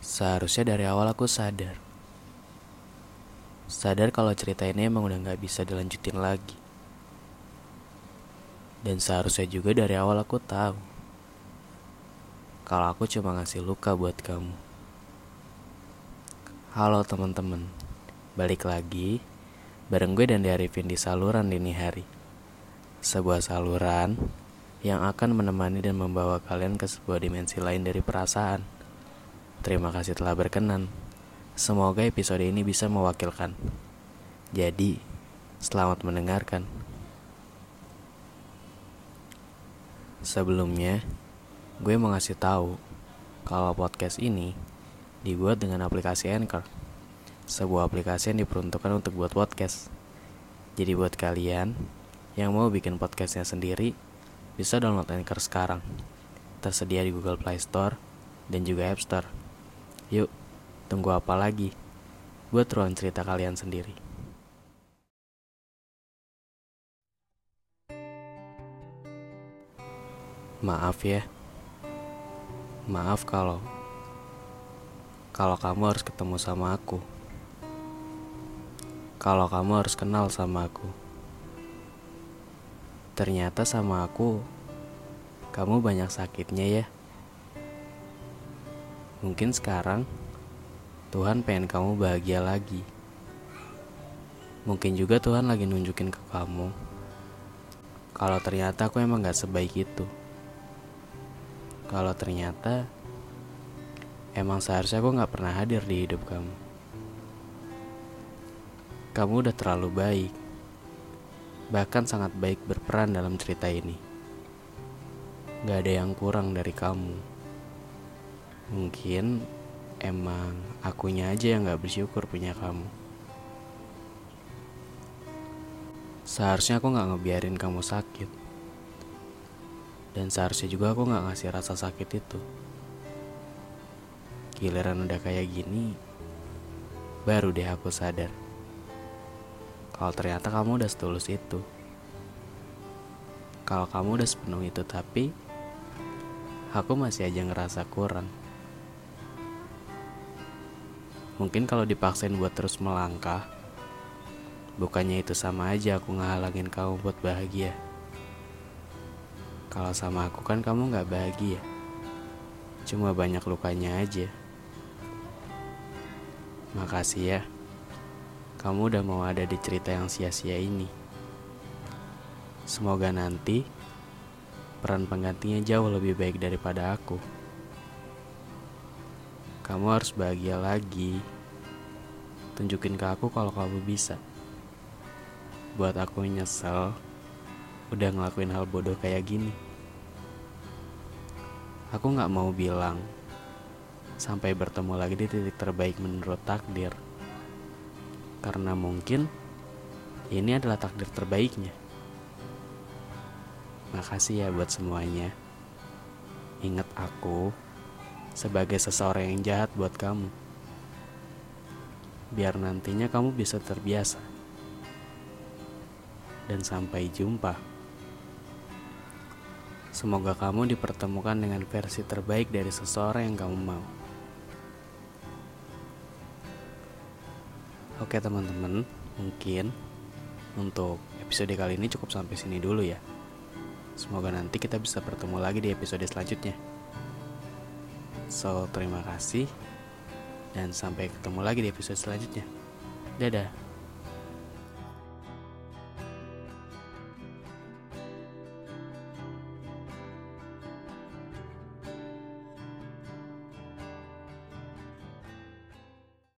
Seharusnya dari awal aku sadar. Sadar kalau cerita ini emang udah gak bisa dilanjutin lagi. Dan seharusnya juga dari awal aku tahu. Kalau aku cuma ngasih luka buat kamu. Halo teman-teman. Balik lagi bareng gue dan Arifin di saluran dini hari. Sebuah saluran yang akan menemani dan membawa kalian ke sebuah dimensi lain dari perasaan. Terima kasih telah berkenan. Semoga episode ini bisa mewakilkan. Jadi, selamat mendengarkan. Sebelumnya, gue mau ngasih tahu kalau podcast ini dibuat dengan aplikasi Anchor. Sebuah aplikasi yang diperuntukkan untuk buat podcast. Jadi buat kalian yang mau bikin podcastnya sendiri, bisa download Anchor sekarang. Tersedia di Google Play Store dan juga App Store. Yuk, tunggu apa lagi? Buat ruang cerita kalian sendiri. Maaf ya. Maaf kalau kalau kamu harus ketemu sama aku. Kalau kamu harus kenal sama aku. Ternyata sama aku kamu banyak sakitnya ya. Mungkin sekarang Tuhan pengen kamu bahagia lagi. Mungkin juga Tuhan lagi nunjukin ke kamu kalau ternyata aku emang gak sebaik itu. Kalau ternyata emang seharusnya aku gak pernah hadir di hidup kamu. Kamu udah terlalu baik, bahkan sangat baik berperan dalam cerita ini. Gak ada yang kurang dari kamu. Mungkin emang akunya aja yang gak bersyukur punya kamu. Seharusnya aku gak ngebiarin kamu sakit. Dan seharusnya juga aku gak ngasih rasa sakit itu. Giliran udah kayak gini, baru deh aku sadar. Kalau ternyata kamu udah setulus itu. Kalau kamu udah sepenuh itu tapi aku masih aja ngerasa kurang. Mungkin kalau dipaksain buat terus melangkah, bukannya itu sama aja aku ngehalangin kamu buat bahagia. Kalau sama aku kan kamu gak bahagia, cuma banyak lukanya aja. Makasih ya, kamu udah mau ada di cerita yang sia-sia ini. Semoga nanti peran penggantinya jauh lebih baik daripada aku. Kamu harus bahagia lagi. Tunjukin ke aku kalau kamu bisa. Buat aku nyesel udah ngelakuin hal bodoh kayak gini. Aku gak mau bilang sampai bertemu lagi di titik terbaik menurut takdir. Karena mungkin ini adalah takdir terbaiknya. Makasih ya buat semuanya. Ingat aku sebagai seseorang yang jahat buat kamu. Biar nantinya kamu bisa terbiasa. Dan sampai jumpa. Semoga kamu dipertemukan dengan versi terbaik dari seseorang yang kamu mau. Oke teman-teman, mungkin untuk episode kali ini cukup sampai sini dulu ya. Semoga nanti kita bisa bertemu lagi di episode selanjutnya. So, terima kasih dan sampai ketemu lagi di episode selanjutnya. Dadah.